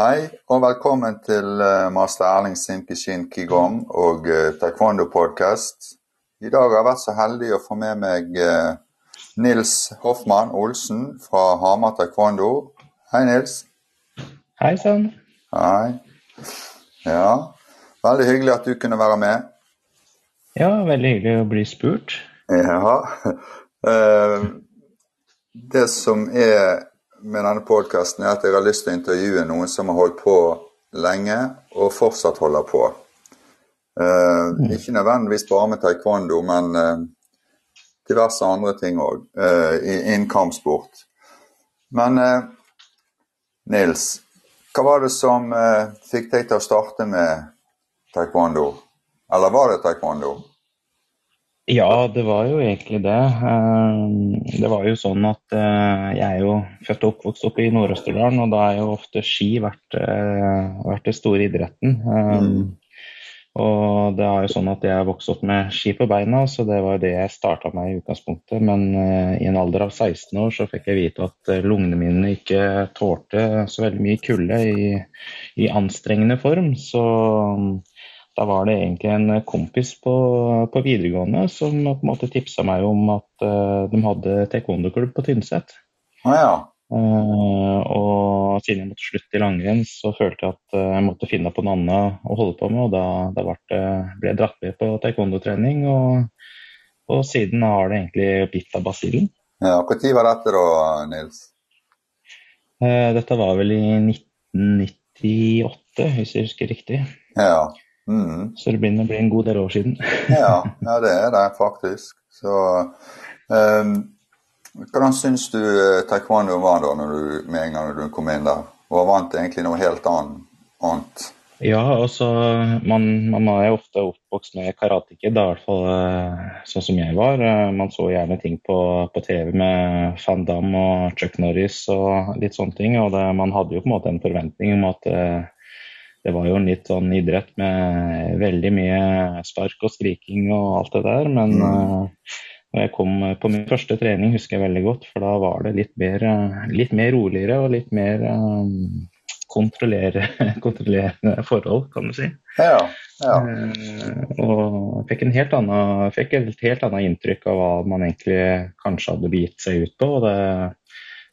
Hei og velkommen til eh, master Erling Simkishin Kigong og uh, Taekwondo podcast. I dag har jeg vært så heldig å få med meg uh, Nils Hoffmann Olsen fra Hamar Taekwondo. Hei, Nils. Hei sann. Hei. Ja, veldig hyggelig at du kunne være med. Ja, veldig hyggelig å bli spurt. Ja. Det som er med denne podkasten, er at jeg har lyst til å intervjue noen som har holdt på lenge, og fortsatt holder på. Uh, ikke nødvendigvis bare med taekwondo, men uh, diverse andre ting òg uh, innen kampsport. Men Nils, hva var det som fikk deg til å starte med taekwondo? Eller var det taekwondo? Ja, det var jo egentlig det. Eh, det var jo sånn at eh, jeg er jo født og oppvokst oppe i Nord-Østerdalen, og da er jo ofte ski vært, eh, vært den store idretten. Mm. Og det er jo sånn at jeg vokste opp med ski på beina, så det var det jeg starta med i utgangspunktet. Men i en alder av 16 år så fikk jeg vite at lungene mine ikke tålte så veldig mye kulde i, i anstrengende form. Så da var det egentlig en kompis på, på videregående som på en måte tipsa meg om at uh, de hadde taekwondo-klubb på Tynset. Ah, ja. Uh, og siden jeg måtte slutte i langrenn, så følte jeg at uh, jeg måtte finne på noe annet å holde på med. Og da, da ble, ble jeg dratt med på taekwondo-trening, og, og, siden har det egentlig blitt av basillen. Ja, Når var dette da, Nils? dette var vel i 1998, hvis jeg husker riktig. Ja. Mm. Så det begynner å bli en god del år siden. ja, ja, det er det faktisk. Så um, Hvordan syns du eh, taekwondo var da du, med en gang du kom inn der? Og vant egentlig noe helt annet? Ja, altså man, man er jo ofte oppvokst med karatekid, i hvert fall eh, sånn som jeg var. Eh, man så gjerne ting på, på TV med Van Damme og Chuck Norris og litt sånne ting. Og det, man hadde jo på en måte en forventning om at det var jo en litt sånn idrett med veldig mye spark og skriking og alt det der. Men mm. når jeg kom på min første trening, husker jeg veldig godt, for da var det litt mer, uh, litt mer roligere og litt mer um, kontrollerende forhold, kan du si. Ja, ja. Og fikk, en helt annen, fikk et helt annet inntrykk av hva man egentlig kanskje hadde begitt seg ut på. og det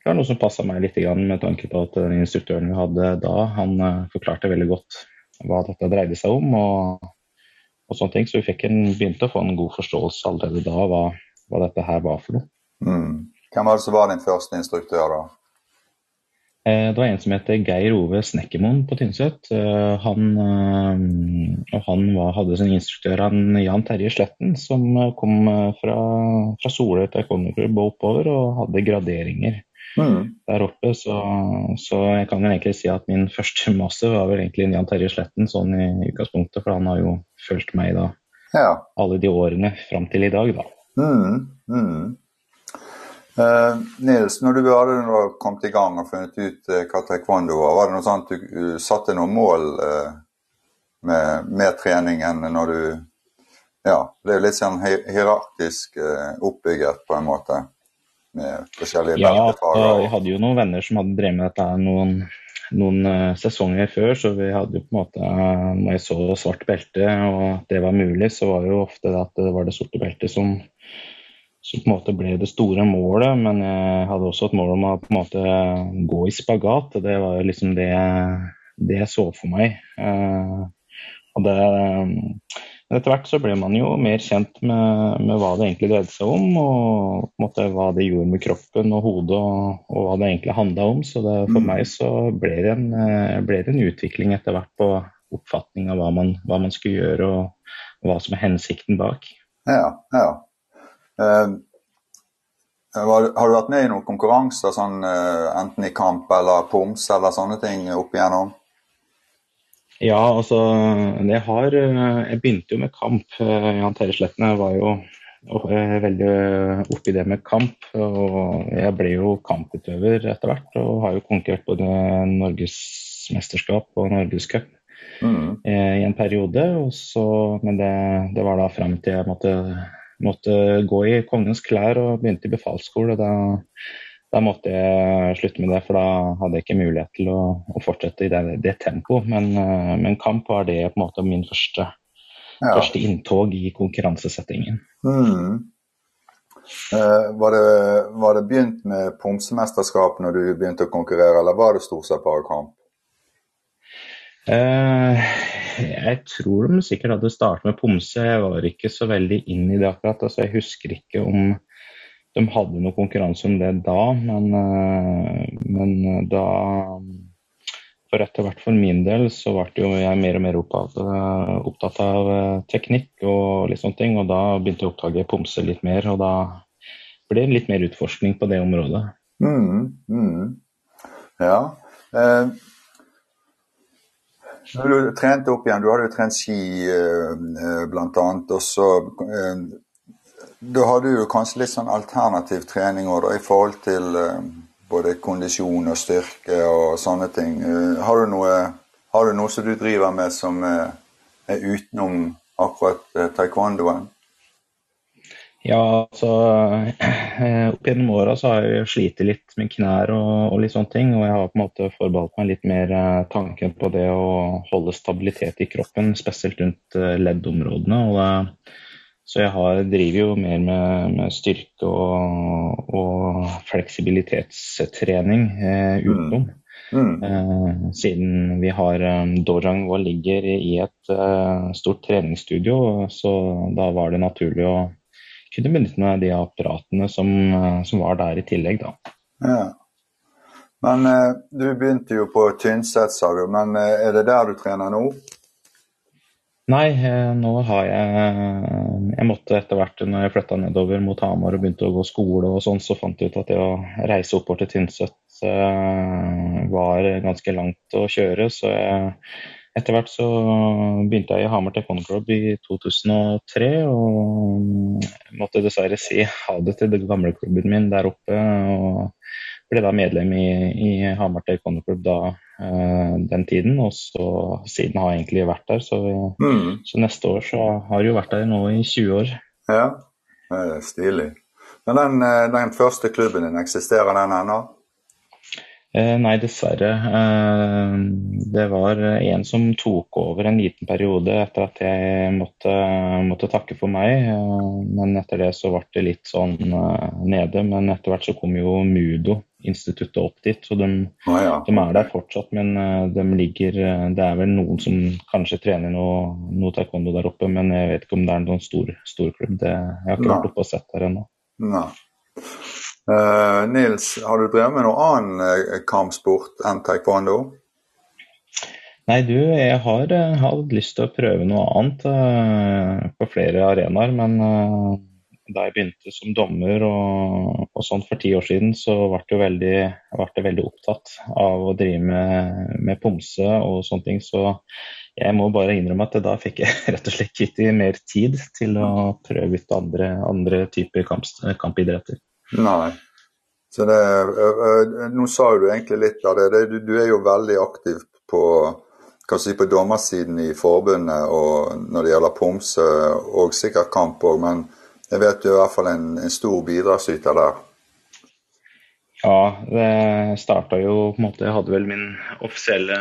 det var noe som passa meg litt med tanke på at den instruktøren vi hadde da, han uh, forklarte veldig godt hva dette dreide seg om. og, og sånne ting, Så vi en, begynte å få en god forståelse allerede da hva, hva dette her var for noe. Mm. Hvem var det som var din første instruktør, da? Eh, det var en som heter Geir Ove Snekkermoen på Tynset. Eh, han, han var, hadde sin instruktør han Jan Terje Sletten, som kom fra, fra Soløy taekwondo-klubb og oppover og hadde graderinger mm. der oppe. Så, så, jeg kan vel egentlig si at min første master var vel egentlig Jan Terje Sletten sånn i utgangspunktet, for han har jo fulgt meg da ja. alle de årene fram til i dag, da. Mm. Mm. Uh, Nils, når du hadde kommet i gang og funnet ut uh, hva taekwondo var, var det noe sånt du uh, satte noen mål med, med, treningen når du Ja, det er jo litt sånn hierarkisk oppbygget på en måte? Med forskjellige ja, beltefager? jeg hadde jo noen venner som hadde drevet med dette noen, noen uh, sesonger før, så vi hadde jo på en måte uh, Når jeg så svart belte og det var mulig, så var det jo ofte at det var det sorte beltet som, som på en måte ble det store målet. Men jeg hadde også et mål om å på en måte gå i spagat. og Det var jo liksom det, det jeg så for meg. Uh, og det men etter hvert så ble man jo mer kjent med, med hva det egentlig dreide seg om, og måte, hva det gjorde med kroppen og hodet, og, og hva det egentlig handla om. Så det, for mm. meg så ble det, en, eh, ble det, en, utvikling etter hvert på oppfatning av hva man, hva man skulle gjøre, og, hva som er hensikten bak. Ja, ja. Uh, har du vært med i noen konkurranser, sånn, uh, enten i kamp eller poms eller sånne ting opp igjennom? Ja, altså jeg har eh, Jeg begynte jo med kamp. Eh, Jan Terje Sletten var jo eh, veldig oppi det med kamp. Og jeg ble jo kamputøver etter hvert og har jo konkurrert både norgesmesterskap og norgescup mm. i en periode. Så, men det, det, var da frem til jeg måtte, måtte, gå i kongens klær og begynte i befalsskole. Da, da måtte jeg slutte med det, for da hadde jeg ikke mulighet til å, å fortsette i det, det tempoet. Men, uh, men, kamp var det på en måte min første, ja. første inntog i konkurransesettingen. Mm. Uh, var, det, var, det, begynt med pomsemesterskap når du begynte å konkurrere, eller var det stort sett bare kamp? Uh, jeg tror de sikkert hadde startet med pomse. Jeg var ikke så veldig inn i det akkurat. altså Jeg husker ikke om de hadde noe konkurranse om det da, men, uh, men da For etter hvert for min del så ble jeg mer og mer opptatt, av teknikk og litt sånne ting. Og da begynte jeg å oppdage pomse litt mer, og da ble det litt mer utforskning på det området. Mm, mm. Ja. Eh, når du trente opp igjen, du hadde jo trent ski eh, eh bl.a. og så eh, Da hadde du kanskje litt sånn alternativ trening også, da, i forhold til eh, både kondisjon og styrke og sånne ting. Eh, har, du noe, har, du noe, som du driver med som er utenom akkurat taekwondoen? Ja, altså eh, Opp gjennom åra så har jeg slitt litt med knær og, og, litt sånne ting. Og jeg har på en måte forbeholdt meg litt mer eh, tanken på det å holde stabilitet i kroppen, spesielt rundt eh, leddområdene. Og det, så jeg har, driver jo mer med, med styrke og, og fleksibilitetstrening eh, utenom. Mm. Mm. Eh, siden vi har um, Dojang og ligger i et uh, stort treningsstudio, så da var det naturlig å kunne benytte meg av de apparatene som, eh, som, var der i tillegg, da. Ja. Men eh, du begynte jo på Tynset, sa du. Men eh, er det der du trener nå? Nei, eh, nå har jeg Jeg måtte etter hvert, når jeg flytta nedover mot Hamar og begynte å gå skole og sånn, så fant jeg ut at det å reise oppover til Tynset eh, var ganske langt å kjøre. Så etter hvert så begynte jeg i Hamar Taekwondo Club i 2003, og måtte dessverre si ha det til den gamle klubben min der oppe. og ble da medlem i, i Hamar Taekwondo Club da, den tiden, og så siden har jeg egentlig vært der. Så, mm. så, neste år så har jeg jo vært der nå i 20 år. Ja, stilig. Men den, eh, den første klubben din, eksisterer den ennå? Eh, nei, dessverre. Eh, det var en som tok over en liten periode etter at jeg måtte, måtte takke for meg. Eh, men etter det så ble det litt sånn nede. Men etter hvert så kom jo Mudo-instituttet opp dit. Så de, ah, ja. de, er der fortsatt, men de ligger Det er vel noen som kanskje trener noe, noe taekwondo der oppe, men jeg vet ikke om det er noen stor, stor klubb. Det, jeg har ikke vært oppe og sett der ennå. Uh, Nils, har du drevet med noe annen uh, kampsport enn taekwondo? Nei, du, jeg har uh, hatt lyst til å prøve noe annet uh, på flere arenaer. Men da jeg begynte som dommer og, og sånn for ti år siden, så ble jeg veldig, ble veldig opptatt av å drive med, med, pomse og sånne ting. Så jeg må bare innrømme at da fikk jeg rett og slett ikke mer tid til å prøve ut andre, andre typer kamp, kampidretter. Nei. Så det, nå sa du egentlig litt av det. Du, du er jo veldig aktiv på, si, på dommersiden i forbundet og når det gjelder pomse, og sikkert kamp òg. Men jeg vet du er i hvert fall en, en stor bidragsyter der. Ja, det starta jo på en måte Jeg hadde vel min offisielle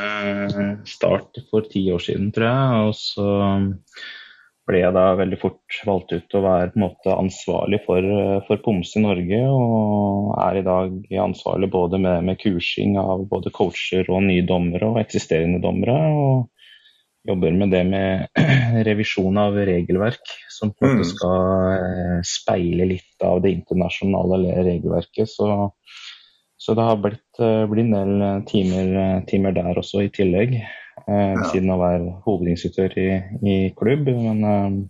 start for ti år siden, tror jeg. Og så ble jeg da veldig fort valgt ut til å være på en måte ansvarlig for, for POMS i Norge. Og er i dag ansvarlig både med, med, kursing av både coacher og nye dommere og eksisterende dommere. Og jobber med det med revisjon av regelverk, som på en måte mm. skal eh, speile litt av det internasjonale regelverket. Så, så det har blitt, eh, blitt en del timer, timer der også i tillegg eh, ja. siden å være hovedinstruktør i, i klubb. Men eh,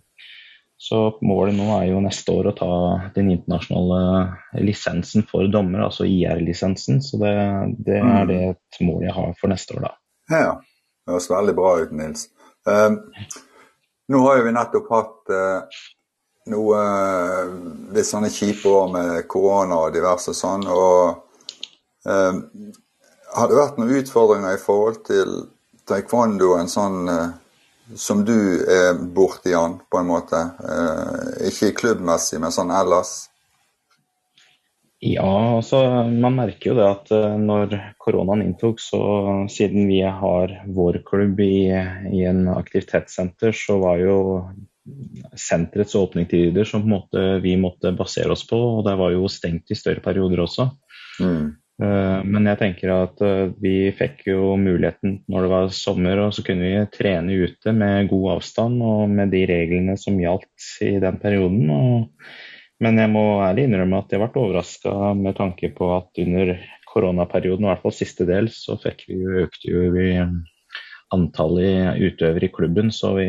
så målet nå er jo neste år å ta den internasjonale lisensen for dommer, altså IR-lisensen. Så det, det er mm. det et mål jeg har for neste år, da. Ja, det høres veldig bra ut, Nils. Um, nå har jo vi nettopp hatt uh, noe litt sånne kjipe år med korona og diverse sånn. og har det vært noen utfordringer i forhold til taekwondoen sånn uh, som du er borti han, på en måte? Uh, ikke klubbmessig, men sånn ellers? Ja, altså man merker jo det at eh, når koronaen inntok, så siden vi har vår klubb i, i en aktivitetssenter, så var jo senterets åpningstider som måte, vi måtte basere oss på. Og det var jo stengt i større perioder også. Mm. Uh, men jeg tenker at uh, vi fikk jo muligheten når det var sommer, og så kunne vi trene ute med god avstand og med de reglene som gjaldt i den perioden. Men jeg må ærlig innrømme at jeg ble overraska med tanke på at under koronaperioden, i hvert fall siste del, så fikk vi jo, økte jo antallet utøvere i klubben. Så vi,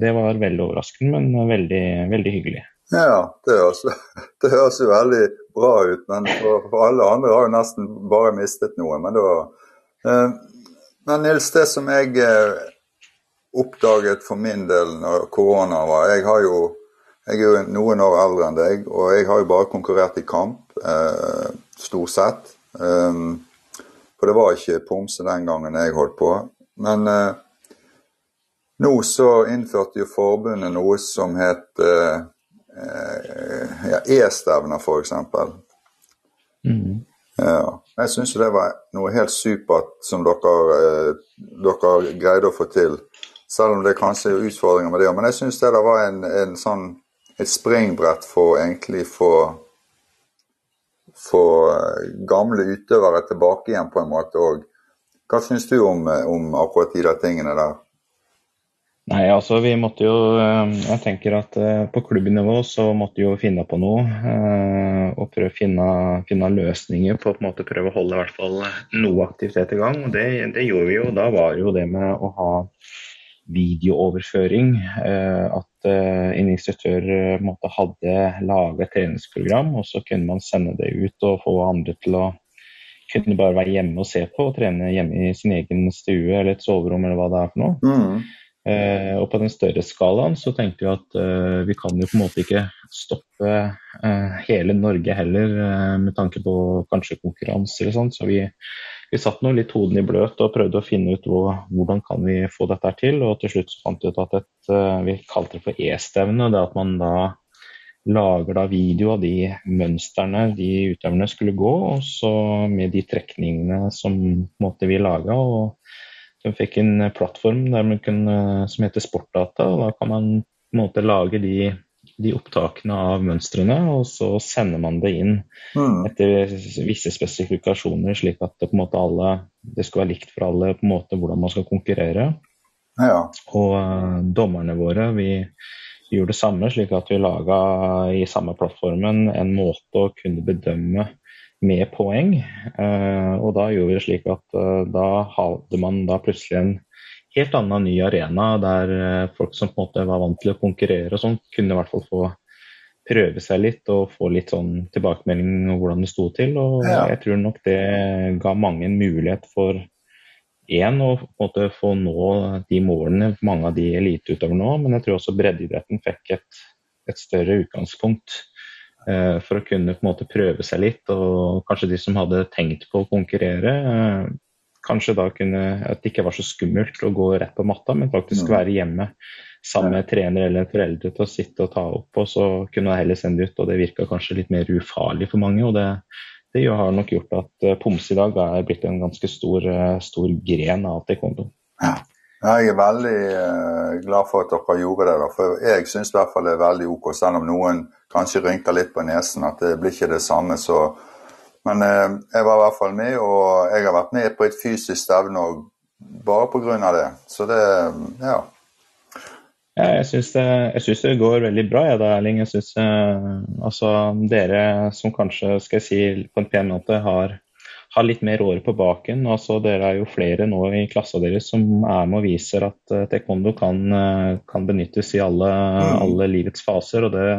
det var veldig overraskende, men veldig, veldig hyggelig. Ja, det høres, det høres, jo veldig bra ut. Men for, for, alle andre har jo nesten bare mistet noe. Men, da, eh, men Nils, det som jeg eh, oppdaget for min del når korona var Jeg jo jeg er jo noen år eldre enn deg, og jeg har jo bare konkurrert i kamp, eh, stort sett. Um, for det var ikke pomse den gangen jeg holdt på. Men eh, nå så innførte jo forbundet noe som het eh, ja, E-stevner, f.eks. Mm. Ja. Jeg syns det var noe helt supert som dere, eh, dere, greide å få til. Selv om det kanskje er utfordringer med det. Men jeg syns det var en, en sånn et springbrett for egentlig få få eh, gamle utøvere tilbake igjen på en måte òg. Hva syns du om, eh, om, akkurat de der tingene der? Nei, altså vi måtte jo eh, Jeg tenker at på klubbnivå så måtte vi jo finne på noe. Og prøve å finne, finne løsninger på å prøve å holde i hvert fall noe aktivitet i gang. Og det, det gjorde vi jo. Da var jo det med å ha videooverføring. Eh, at eh, en instruktør eh, måtte, hadde laget et treningsprogram, og så kunne man sende det ut og få andre til å kunne bare være hjemme og se på og trene hjemme i sin egen stue eller et soverom eller hva det er for noe. Mm. Eh, og på den større skalaen så tenkte vi at eh, vi kan jo på en måte ikke stoppe eh, hele Norge heller med tanke på kanskje konkurranser og sånt. Så vi vi satt nå litt hoden i bløt og prøvde å finne ut hvor, hvordan kan vi få dette til. Og til slutt så fant vi ut at et, eh, vi kalte det for e-stevne. Det at man da lager da video av de mønstrene de utøverne skulle gå, og så med de trekningene som måte, vi laga. Og så fikk en plattform kunne, som heter Sportdata, og da kan man på en måte lage de de opptakene av mønstrene, og så sender man det inn mm. etter visse spesifikasjoner, slik at det måte alle, det skal være likt for alle på en måte hvordan man skal konkurrere. Ja. Og uh, dommerne våre, vi, vi, gjorde det samme, slik at vi laga i samme plattformen en måte å kunne bedømme med poeng. Uh, og da gjorde vi det slik at uh, da hadde man da plutselig en helt annen ny arena der eh, folk som på en måte var vant til å konkurrere og sånn, kunne i hvert fall få prøve seg litt og få litt sånn tilbakemelding om hvordan det sto til. Og jeg tror nok det ga mange en mulighet for én å få nå de målene mange av de eliteutøverne nå, men jeg tror også breddeidretten fikk et, et større utgangspunkt eh, for å kunne på en måte prøve seg litt. Og kanskje de som hadde tenkt på å konkurrere, eh, kanskje da kunne At det ikke var så skummelt å gå rett på matta, men faktisk mm. være hjemme sammen med trener eller en foreldre til å sitte og ta opp, og så kunne jeg heller sende ut. Og det virka kanskje litt mer ufarlig for mange. og det, det har nok gjort at POMS pomse i dag er blitt en ganske stor, stor gren av taekwondo. Ja. Jeg er veldig uh, glad for at dere gjorde det. For jeg syns det er veldig ok, selv om noen kanskje rynker litt på nesen, at det blir ikke det samme. så men eh, jeg var i hvert fall med, og jeg har vært med på et fysisk stevne bare pga. det. Så det ja. ja jeg syns det, det, går veldig bra, jeg da, Erling. Jeg synes, eh, altså, dere som kanskje, skal jeg si på en pen måte, har, har litt mer år på baken. Altså, dere er jo flere nå i klassa deres som er med og viser at uh, taekwondo kan, uh, kan, benyttes i alle, mm. alle livets faser. og det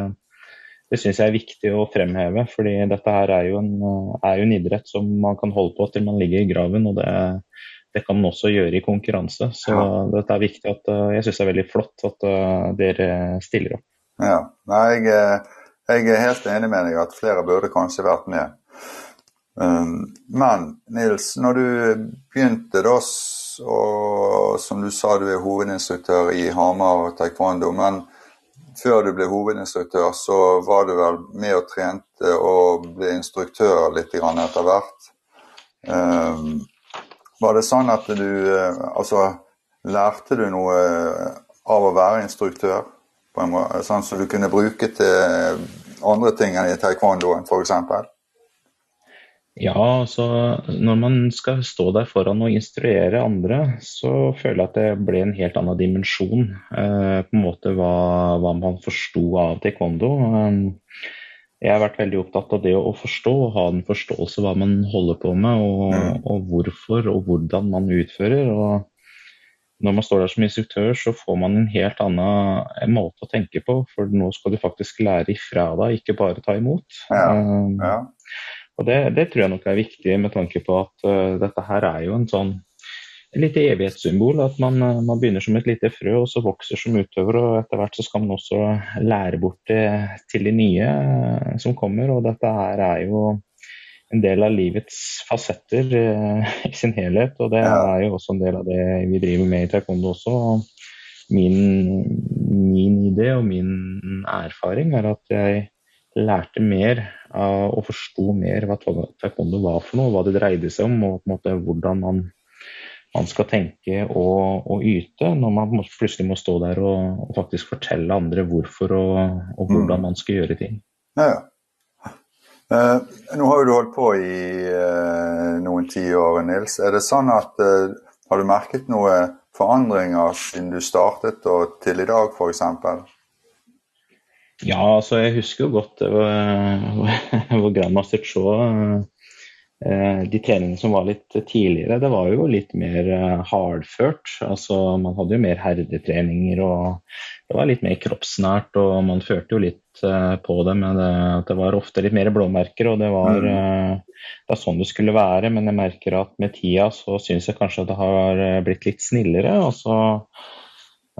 det syns jeg er viktig å fremheve. fordi dette her er jo, en, er jo, en, idrett som man kan holde på til man ligger i graven. og det, det kan man også gjøre i konkurranse. Så ja. dette er viktig at, eh, jeg syns det er veldig flott at dere stiller opp. Ja, Nei, jeg, eh, jeg, er helt enig med deg at flere burde kanskje vært med. Um, men Nils, når du begynte da, og som du sa du er hovedinstruktør i Hamar taekwondo, men før du ble hovedinstruktør, så var du vel med og trente og ble instruktør litt etter hvert. Um, var det sånn at du Altså, lærte du noe av å være instruktør? Sånn som du kunne bruke til andre ting enn i taekwondoen, f.eks.? Ja, altså når man skal stå der foran og instruere andre, så føler jeg at det ble en helt annen dimensjon. Eh, på en måte hva, hva man forsto av taekwondo. Eh, jeg har vært veldig opptatt av det å forstå og ha en forståelse av hva man holder på med, og, mm. og hvorfor og hvordan man utfører. og når man står der som instruktør, så får man en helt annen måte å tenke på. For nå skal du faktisk lære ifra deg, ikke bare ta imot. Ja, eh, ja. Og det, det, tror jeg nok er viktig med tanke på at uh, dette her er jo en sånn lite evighetssymbol. At man, uh, man, begynner som et lite frø, og så vokser som utøver. Og etter hvert så skal man også lære bort det til de nye uh, som kommer. Og dette her er jo en del av livets fasetter i sin helhet. Og det er jo også en del av det vi driver med i taekwondo også. Min, min idé og min erfaring er at jeg lærte mer og forsto mer hva taekwondo var for noe, hva det dreide seg om, og på en måte hvordan man, man skal tenke og, og, yte når man plutselig må stå der og, og faktisk fortelle andre hvorfor og, og hvordan mm. man skal gjøre ting. Ja, ja. Uh, nå har jo du holdt på i uh, noen tiår, Nils. Er det sånn at uh, Har du merket noen forandringer siden du startet og til i dag, f.eks.? Ja, altså jeg husker jo godt hvor Grandmaster Shaw eh, De treningene som var litt tidligere, det var jo litt mer eh, hardført. Altså man hadde jo mer herdetreninger og det var litt mer kroppsnært. Og man førte jo litt eh, på det men det, det var ofte litt mer blåmerker. Og det var mm. det var sånn det skulle være, men jeg merker at med tida så syns jeg kanskje at det har blitt litt snillere. og så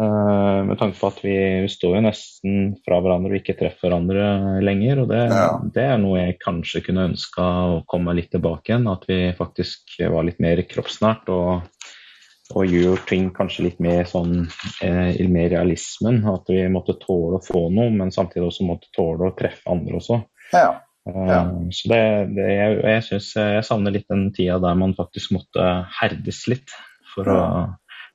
med tanke på at vi, står jo nesten fra hverandre og ikke treffer hverandre lenger. og det, ja. det er noe jeg kanskje kunne ønska å komme litt tilbake igjen. At vi faktisk var litt mer kroppsnært og, og gjør ting kanskje litt mer sånn eh, mer realismen. At vi måtte tåle å få noe, men samtidig også måtte tåle å treffe andre også. Ja. Ja. Uh, så det, det, jeg, jeg syns jeg savner litt den tida der man faktisk måtte herdes litt for å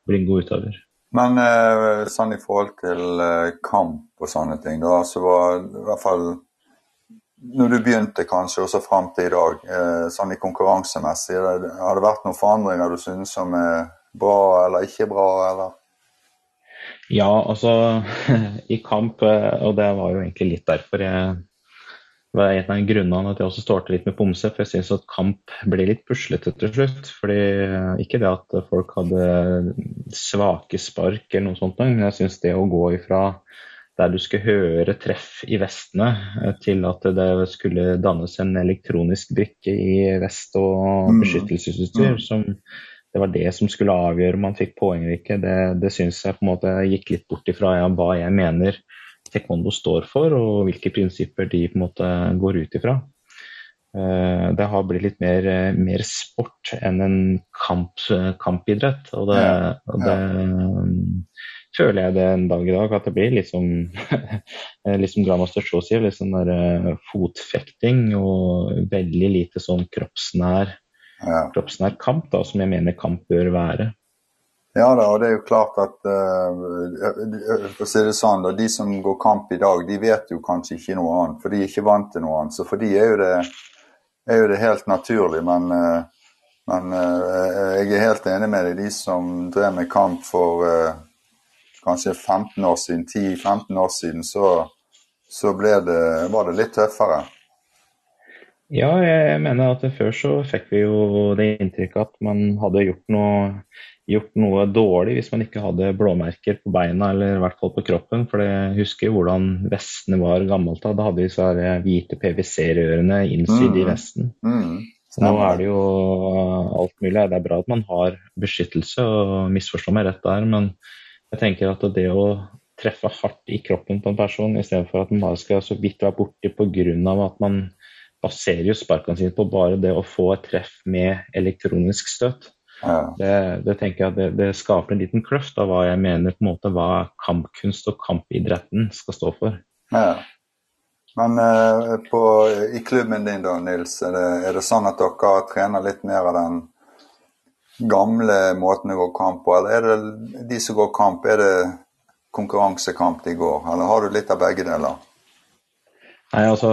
bli en god utøver. Men eh, sånn i forhold til eh, kamp og sånne ting, da, så var i hvert fall når du begynte kanskje, og så fram til i dag, eh, sånn i konkurransemessig, har det vært noen forandringer du synes som er bra eller ikke bra, eller? Ja, altså i kamp, og det var jo egentlig litt derfor jeg det var en av grunnene at jeg også startet litt med pomse, for jeg syns at kamp ble litt puslete til slutt. fordi Ikke det at folk hadde svake spark eller noe sånt, men jeg syns det å gå ifra der du skulle høre treff i vestene, til at det skulle dannes en elektronisk brikke i vest og mm. beskyttelsesutstyr, mm. som det var det som skulle avgjøre om man fikk poeng eller ikke, det, det syns jeg på en måte gikk litt bort ifra ja, hva jeg mener taekwondo står for, og hvilke prinsipper de på en måte går ut ifra. Eh, det har blitt litt mer, mer sport enn en kamp, kampidrett. Og det, og det føler jeg det en dag i dag, at det blir litt som, litt som Grandmaster Shaw sier, litt sånn der eh, fotfekting og veldig lite sånn kroppsnær, ja. kroppsnær kamp, da, som jeg mener kamp bør være. Ja da, og det er jo klart at uh, for å det sånn, da, De som går kamp i dag, de vet jo kanskje ikke noe annet. For de er ikke vant til noe annet. Så for de er jo det, er jo det helt naturlig. Men, uh, men uh, jeg er helt enig med deg. De som drev med kamp for kanskje 15 år siden, 10-15 år siden, så, så det, var det litt tøffere. Ja, jeg mener at før så fikk vi jo det inntrykket at man hadde gjort noe gjort noe dårlig hvis man ikke hadde blåmerker på beina eller i hvert fall på kroppen. For jeg husker hvordan vestene var gammelt da. Da hadde vi så hvite PwC-rørene innsydd mm. i vesten. Mm. Nå er det jo alt mulig. Det er bra at man har beskyttelse, og misforstå meg rett der, men jeg tenker at det å treffe hardt i kroppen på en person, istedenfor at man bare skal så vidt være borti pga. at man baserer jo sparkene sine på bare det å få et treff med elektronisk støt Ja. Det, det, tenker jeg det, det, skaper en liten kløft av hva jeg mener på en måte hva kampkunst og kampidretten skal stå for. Ja. Men eh, på, i klubben din da, Nils, er det, er det, sånn at dere trener litt mer av den gamle måten å gå kamp på, eller er det de som går kamp, er det konkurransekamp de går, eller har du litt av begge deler? Nei, altså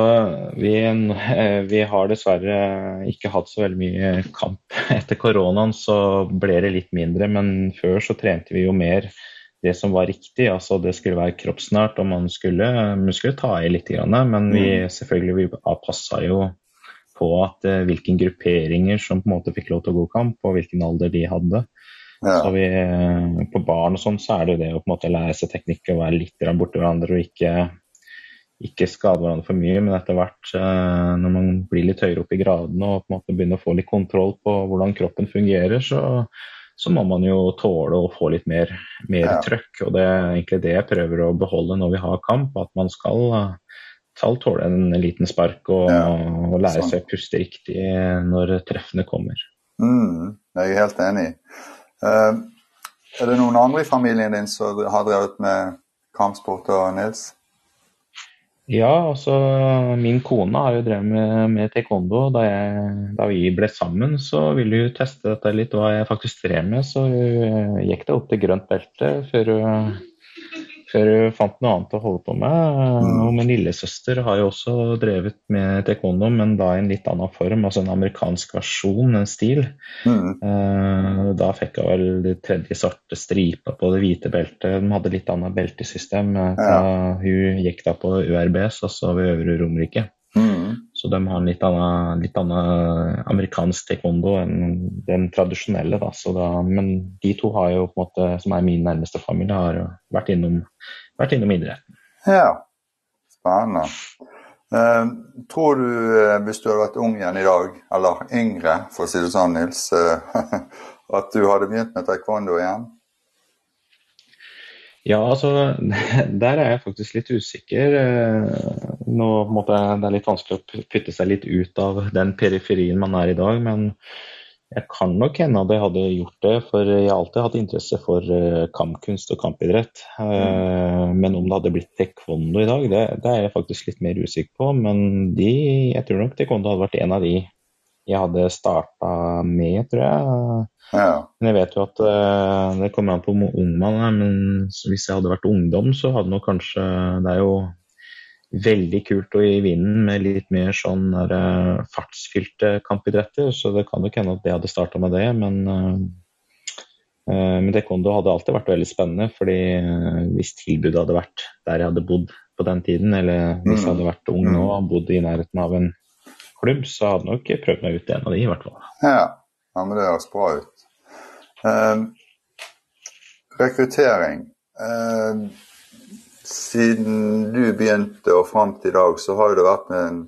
vi, vi, har dessverre ikke hatt så veldig mye kamp. Etter koronaen så ble det litt mindre, men før så trente vi jo mer det som var riktig. Altså det skulle være kroppsnært og man skulle, man skulle ta i litt. Men vi mm. selvfølgelig vi passa jo på at eh, hvilke grupperinger som på en måte fikk lov til å gå kamp, og hvilken alder de hadde. Ja. Så vi, På barn og sånn så er det jo det å på en måte lære seg teknikk og være litt borti hverandre og ikke ikke skade hverandre for mye, men etter hvert eh, når man blir litt høyere opp i gradene og på en måte begynner å få litt kontroll på hvordan kroppen fungerer, så, så må man jo tåle å få litt mer, mer ja. trøkk. Og det er egentlig det jeg prøver å beholde når vi har kamp, at man skal, skal tåle en liten spark og, ja, og lære seg å puste riktig når treffene kommer. Mm, jeg er helt enig. Uh, er det noen andre i familien din som har drevet med kampsport og Nils? Ja, altså min kone har jo drevet med, med taekwondo. Da, jeg, da, vi ble sammen, så ville hun teste dette litt, hva jeg faktisk drev med. Så hun gikk det opp til grønt belte før hun før du fant noe annet å holde på med. Mm. Og min lillesøster har jo også drevet med taekwondo, men da i en litt annen form, altså en amerikansk versjon, en stil. Mm. Uh, da fikk hun vel de tredje svarte stripa på det hvite beltet. De hadde litt annet beltesystem. Uh, ja. Hun gikk da på URBs, altså ved Øvre Romerike. Så de har en litt annen, litt annen amerikansk taekwondo enn den tradisjonelle. Da. Da, men de to har jo på en måte, som er min nærmeste familie, har vært innom, vært innom idretten. Ja, spennende. Uh, tror du, uh, hvis du hadde vært ung igjen i dag, eller yngre for å si det sånn, Nils, uh, at du hadde begynt med taekwondo igjen? Ja, altså der er jeg faktisk litt usikker. Eh, nå måte, Det er litt vanskelig å putte seg litt ut av den periferien man er i dag. Men jeg kan nok hende at jeg hadde gjort det, for jeg har alltid hatt interesse for eh, kampkunst og kampidrett. Mm. Men om det hadde blitt taekwondo i dag, det, det, er jeg faktisk litt mer usikker på. Men de, jeg tror nok taekwondo hadde vært en av de jeg hadde starta med, tror jeg. Ja. Men jeg vet jo at uh, det kommer an på hvor ung man er. Men hvis jeg hadde vært ungdom, så hadde nok kanskje Det er jo veldig kult å i vinden med litt mer sånn der, uh, fartsfylte kampidretter. Så det kan jo ikke hende at jeg hadde starta med det. Men, uh, men taekwondo hadde alltid vært veldig spennende. fordi hvis tilbudet hadde vært der jeg hadde bodd på den tiden, eller hvis jeg hadde vært ung nå og bodd i nærheten av en klubb, så hadde jeg nok prøvd meg ut i en av de, i hvert fall. Ja, ja men det høres bra ut. Uh, rekruttering. Uh, siden du begynte og fram til i dag, så har det vært en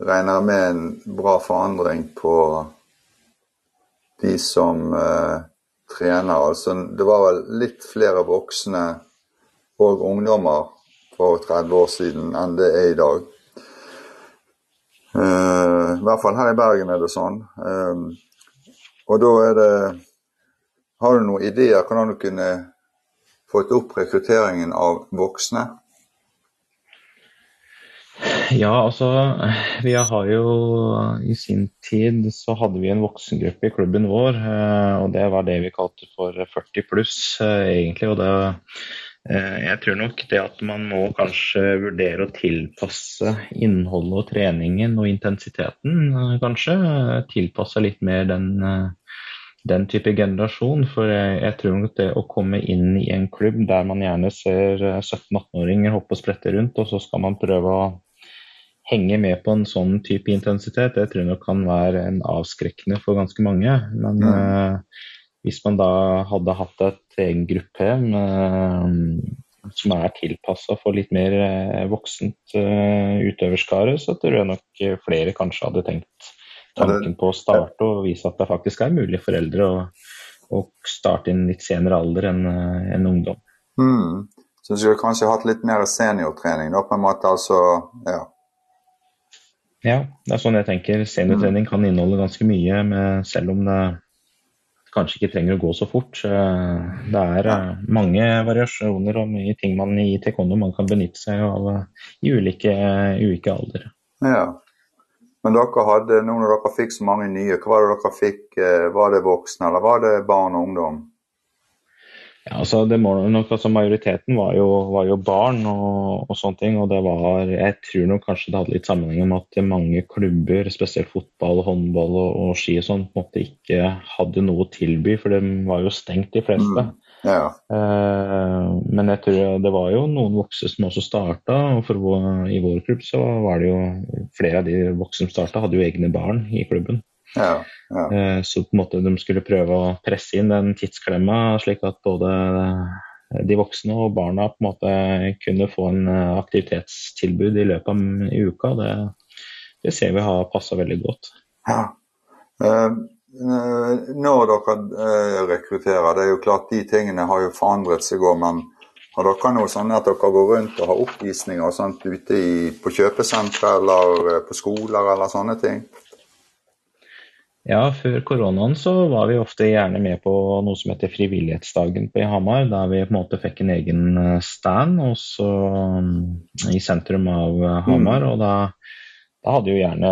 regner med en bra forandring på de som eh, trener. Altså, det var vel litt flere voksne og ungdommer for 30 år siden enn det er i dag. Uh, I hvert fall her i Bergen er det sånn. Um, og da er det Har du noen ideer hvordan du kunne fått opp rekrutteringen av voksne? Ja, altså Vi har jo I sin tid så hadde vi en voksengruppe i klubben vår. Eh, og Det var det vi kalte for 40 pluss, eh, egentlig. og det Eh, jeg tror nok det at man må kanskje vurdere å tilpasse innholdet og treningen og intensiteten, kanskje. Tilpasse litt mer den, den type generasjon. For jeg, jeg, tror nok det å komme inn i en klubb der man gjerne ser 17-18-åringer hoppe og sprette rundt, og så skal man prøve å henge med på en sånn type intensitet, det tror jeg nok kan være en avskrekkende for ganske mange. Men mm. Hvis man da hadde hatt et egen gruppe med, som er tilpassa for litt mer eh, voksent eh, utøverskare, så tror jeg nok flere kanskje hadde tenkt tanken på å starte og vise at det faktisk er mulig for eldre å, å starte en litt senere alder enn en ungdom. Mm. Så du skulle kanskje hatt litt mer seniortrening da, på en måte, altså, ja. Ja, det er sånn jeg tenker. Seniortrening kan inneholde ganske mye, med, selv om det kanskje ikke trenger å gå så fort. Det er mange variasjoner og mye ting man i taekwondo man kan benytte seg av i ulike, ulike alder. Ja. Men dere hadde, nå når dere fikk så mange nye, hva var det dere fikk? Var det voksne, eller var det barn og ungdom? Ja, altså det må nok, altså Majoriteten var jo, var jo barn og, og, sånne ting. og det var, Jeg tror nok kanskje det hadde litt sammenheng med at mange klubber, spesielt fotball, håndball og, og ski og sånn, på en måte ikke hadde noe å tilby, for de var jo stengt, de fleste. Mm. Ja. Eh, men jeg tror det var jo noen voksne som også starta, og for vår, i vår klubb så var det jo flere av de voksne som starta, hadde jo egne barn i klubben. Ja, ja. Eh, så på en måte de skulle prøve å presse inn den tidsklemma, slik at både de voksne og barna på en måte kunne få en eh, aktivitetstilbud i løpet av uka. Det, det ser vi har passa veldig godt. Ja. Uh, når dere rekrutterer, det er jo klart de tingene har jo forandret seg òg, men har dere noe sånn at dere går rundt og har oppvisninger og sånt ute i, på kjøpesentre eller på skoler eller sånne ting? Ja, før koronaen så var vi ofte gjerne med på noe som heter Frivillighetsdagen på Hamar. Der vi på en måte fikk en egen eh, stand også mm, i sentrum av eh, Hamar. Mm. og da, da hadde vi gjerne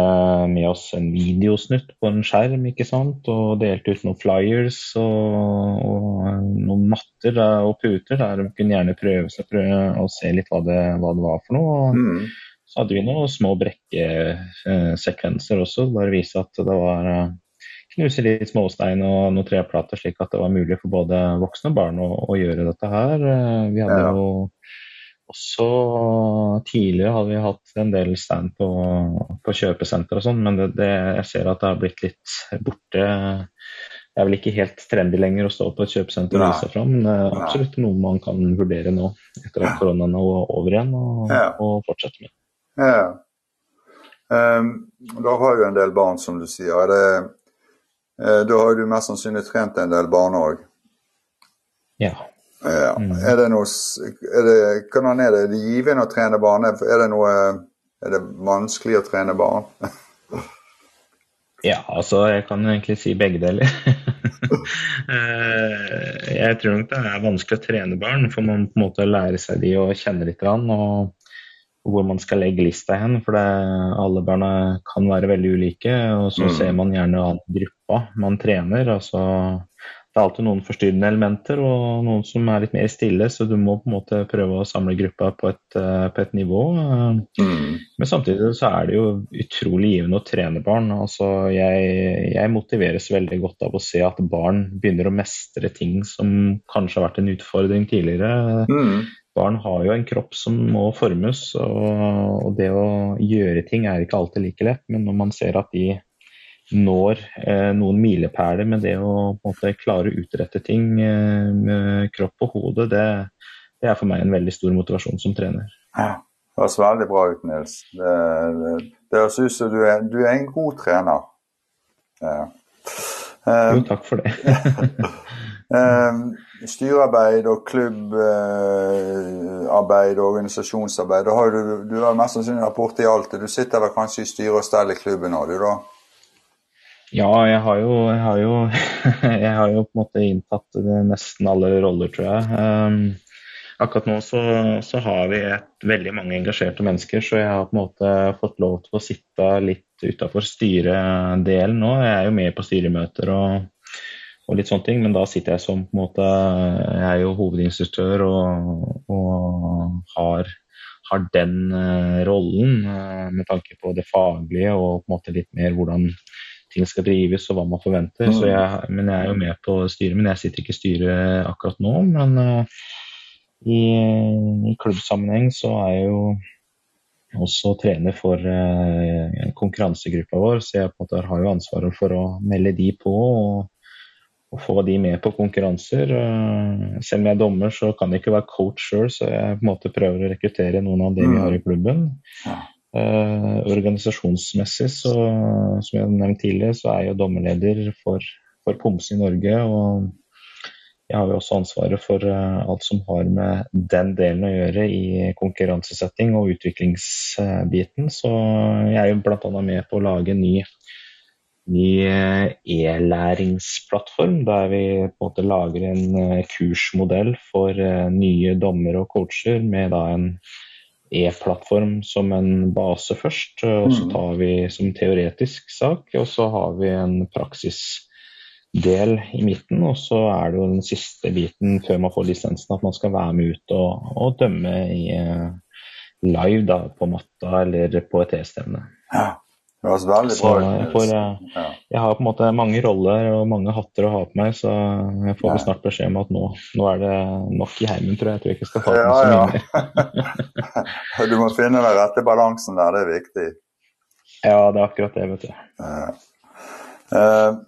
med oss en videosnutt på en skjerm ikke sant? og delte ut noen flyers og, og eh, noen matter og puter der de kunne gjerne prøve seg prøve og se litt hva det, hva det var for noe. Mm. Så hadde vi noen små brekkesekvenser også, bare vise at det var eh, knuse litt småstein og noen treplater, slik at det var mulig for både voksne og barn å, å gjøre dette her. Eh, vi hadde ja. Også tidligere hadde vi hatt en del stand på, på kjøpesenter og sånn, men det, det, jeg ser at det har blitt litt borte. Det er vel ikke helt trendy lenger å stå på et kjøpesenter og vise seg fram, men det er absolutt noe man kan vurdere nå etter at koronaen er over igjen, og, og fortsette med. Ja. Um, da har jo en del barn, som du sier. Det, uh, da har du mest sannsynlig trent en del barn òg? Ja. Ja. Mm. Er det noe er det, Hvordan er det? Er det givende å trene barn? Er det noe Er det vanskelig å trene barn? ja, altså jeg kan egentlig si begge deler. Eh, jeg tror nok det er vanskelig å trene barn, for man på en måte lærer seg de å kjenne litt. Og hvor man skal legge lista hen. For det, alle barna kan være veldig ulike. Og så mm. ser man gjerne an gruppa man trener. altså det er alltid noen forstyrrende elementer og noen som er litt mer stille, så du må på en måte prøve å samle gruppa på et, eh, på et nivå. Mm. Men samtidig så er det jo utrolig givende å trene barn. Altså jeg, jeg, motiveres veldig godt av å se at barn begynner å mestre ting som kanskje har vært en utfordring tidligere. Mm barn har jo en kropp som må formes, og, og, det å gjøre ting er ikke alltid like lett. Men når man ser at de når eh, noen milepæler med det å måte, klare å utrette ting eh, med kropp og hode, det, det, er for meg en veldig stor motivasjon som trener. Ja, det høres veldig bra ut, Nils. Det, det, det høres ut som du er, du er en god trener. Ja. Um, jo, takk for det. um, styrearbeid og klubbarbeid og organisasjonsarbeid. Da har du, du har mest sannsynlig rapport i alt. Du sitter vel kanskje i styre og stell i klubben nå, du da? Ja, jeg har jo, jeg har jo, jeg har jo på en måte inntatt nesten alle roller, tror jeg. Um, akkurat nå så, så, har vi et, veldig mange engasjerte mennesker, så jeg har på en måte fått lov til å sitte litt utafor styredelen nå. Jeg er jo med på styremøter og og litt sånne ting. Men da sitter jeg som på en måte Jeg er jo hovedinstruktør og, og har, har, den uh, rollen uh, med tanke på det faglige og på en måte litt mer hvordan ting skal drives og hva man forventer. Mm. Jeg, men jeg er jo med på styret, men jeg sitter ikke i styret akkurat nå. Men uh, i, i, klubbsammenheng så er jeg jo også trener for konkurransegruppa vår, så jeg på en måte har jo ansvaret for å melde de på. og å få de med på konkurranser. Eh, selv om jeg er dommer, så kan jeg ikke være coach sjøl, så jeg på en måte prøver å rekruttere noen av de vi har i klubben. Uh, organisasjonsmessig, så, som jeg nevnte nevnt tidligere, så er jeg jo dommerleder for, for Pomse i Norge. og jeg har jo også ansvaret for uh, alt som har med den delen å gjøre i konkurransesetting og utviklingsbiten. Så jeg er jo bl.a. med på å lage en ny ny e-læringsplattform der vi på en måte lager en kursmodell for nye dommere og coacher med da en e-plattform som en base først. Og så mm. tar vi som teoretisk sak, og så har vi en praksisdel i midten. Og så er det jo den siste biten før man får lisensen at man skal være med ut og, og dømme i uh, live da, på matta eller på et E-stevne. Ja. Det høres veldig bra ut. Jeg, ja. har på en måte mange roller og mange hatter å ha på meg, så jeg får ja. snart beskjed om at nå, nå, er det nok i heimen, tror jeg. Jeg tror jeg ikke skal ta på meg så mye mer. du må finne den rette balansen der, det er viktig. Ja, det er akkurat det, vet du. Uh,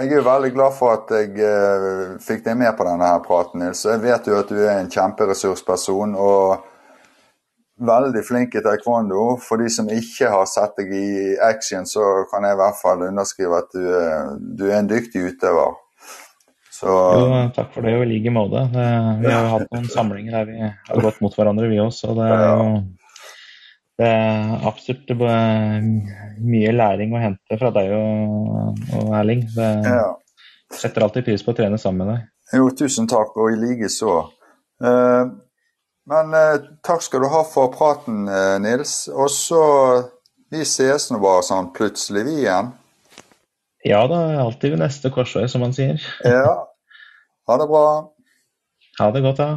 jeg er jo veldig glad for at jeg uh, fikk deg med på denne her praten, Nils. Jeg vet jo at du er en kjemperessursperson. og veldig flink i taekwondo. For de som ikke har sett deg i action, så kan jeg i hvert fall underskrive at du, du er en dyktig utøver. Så... Jo, takk for det, og i like måte. Vi har jo hatt noen samlinger der vi har gått mot hverandre, vi også. Og det er jo det er absolutt mye læring å hente fra deg og, og Erling. Det ja. setter alltid pris på å trene sammen med deg. Jo, tusen takk, og i like så. Uh, men eh, takk skal du ha for praten, eh, Nils. Og så Vi ses nå bare sånn plutselig, vi igjen. Ja da, alltid ved neste korsvei, som man sier. ja. Ha det bra. Ha det godt, da.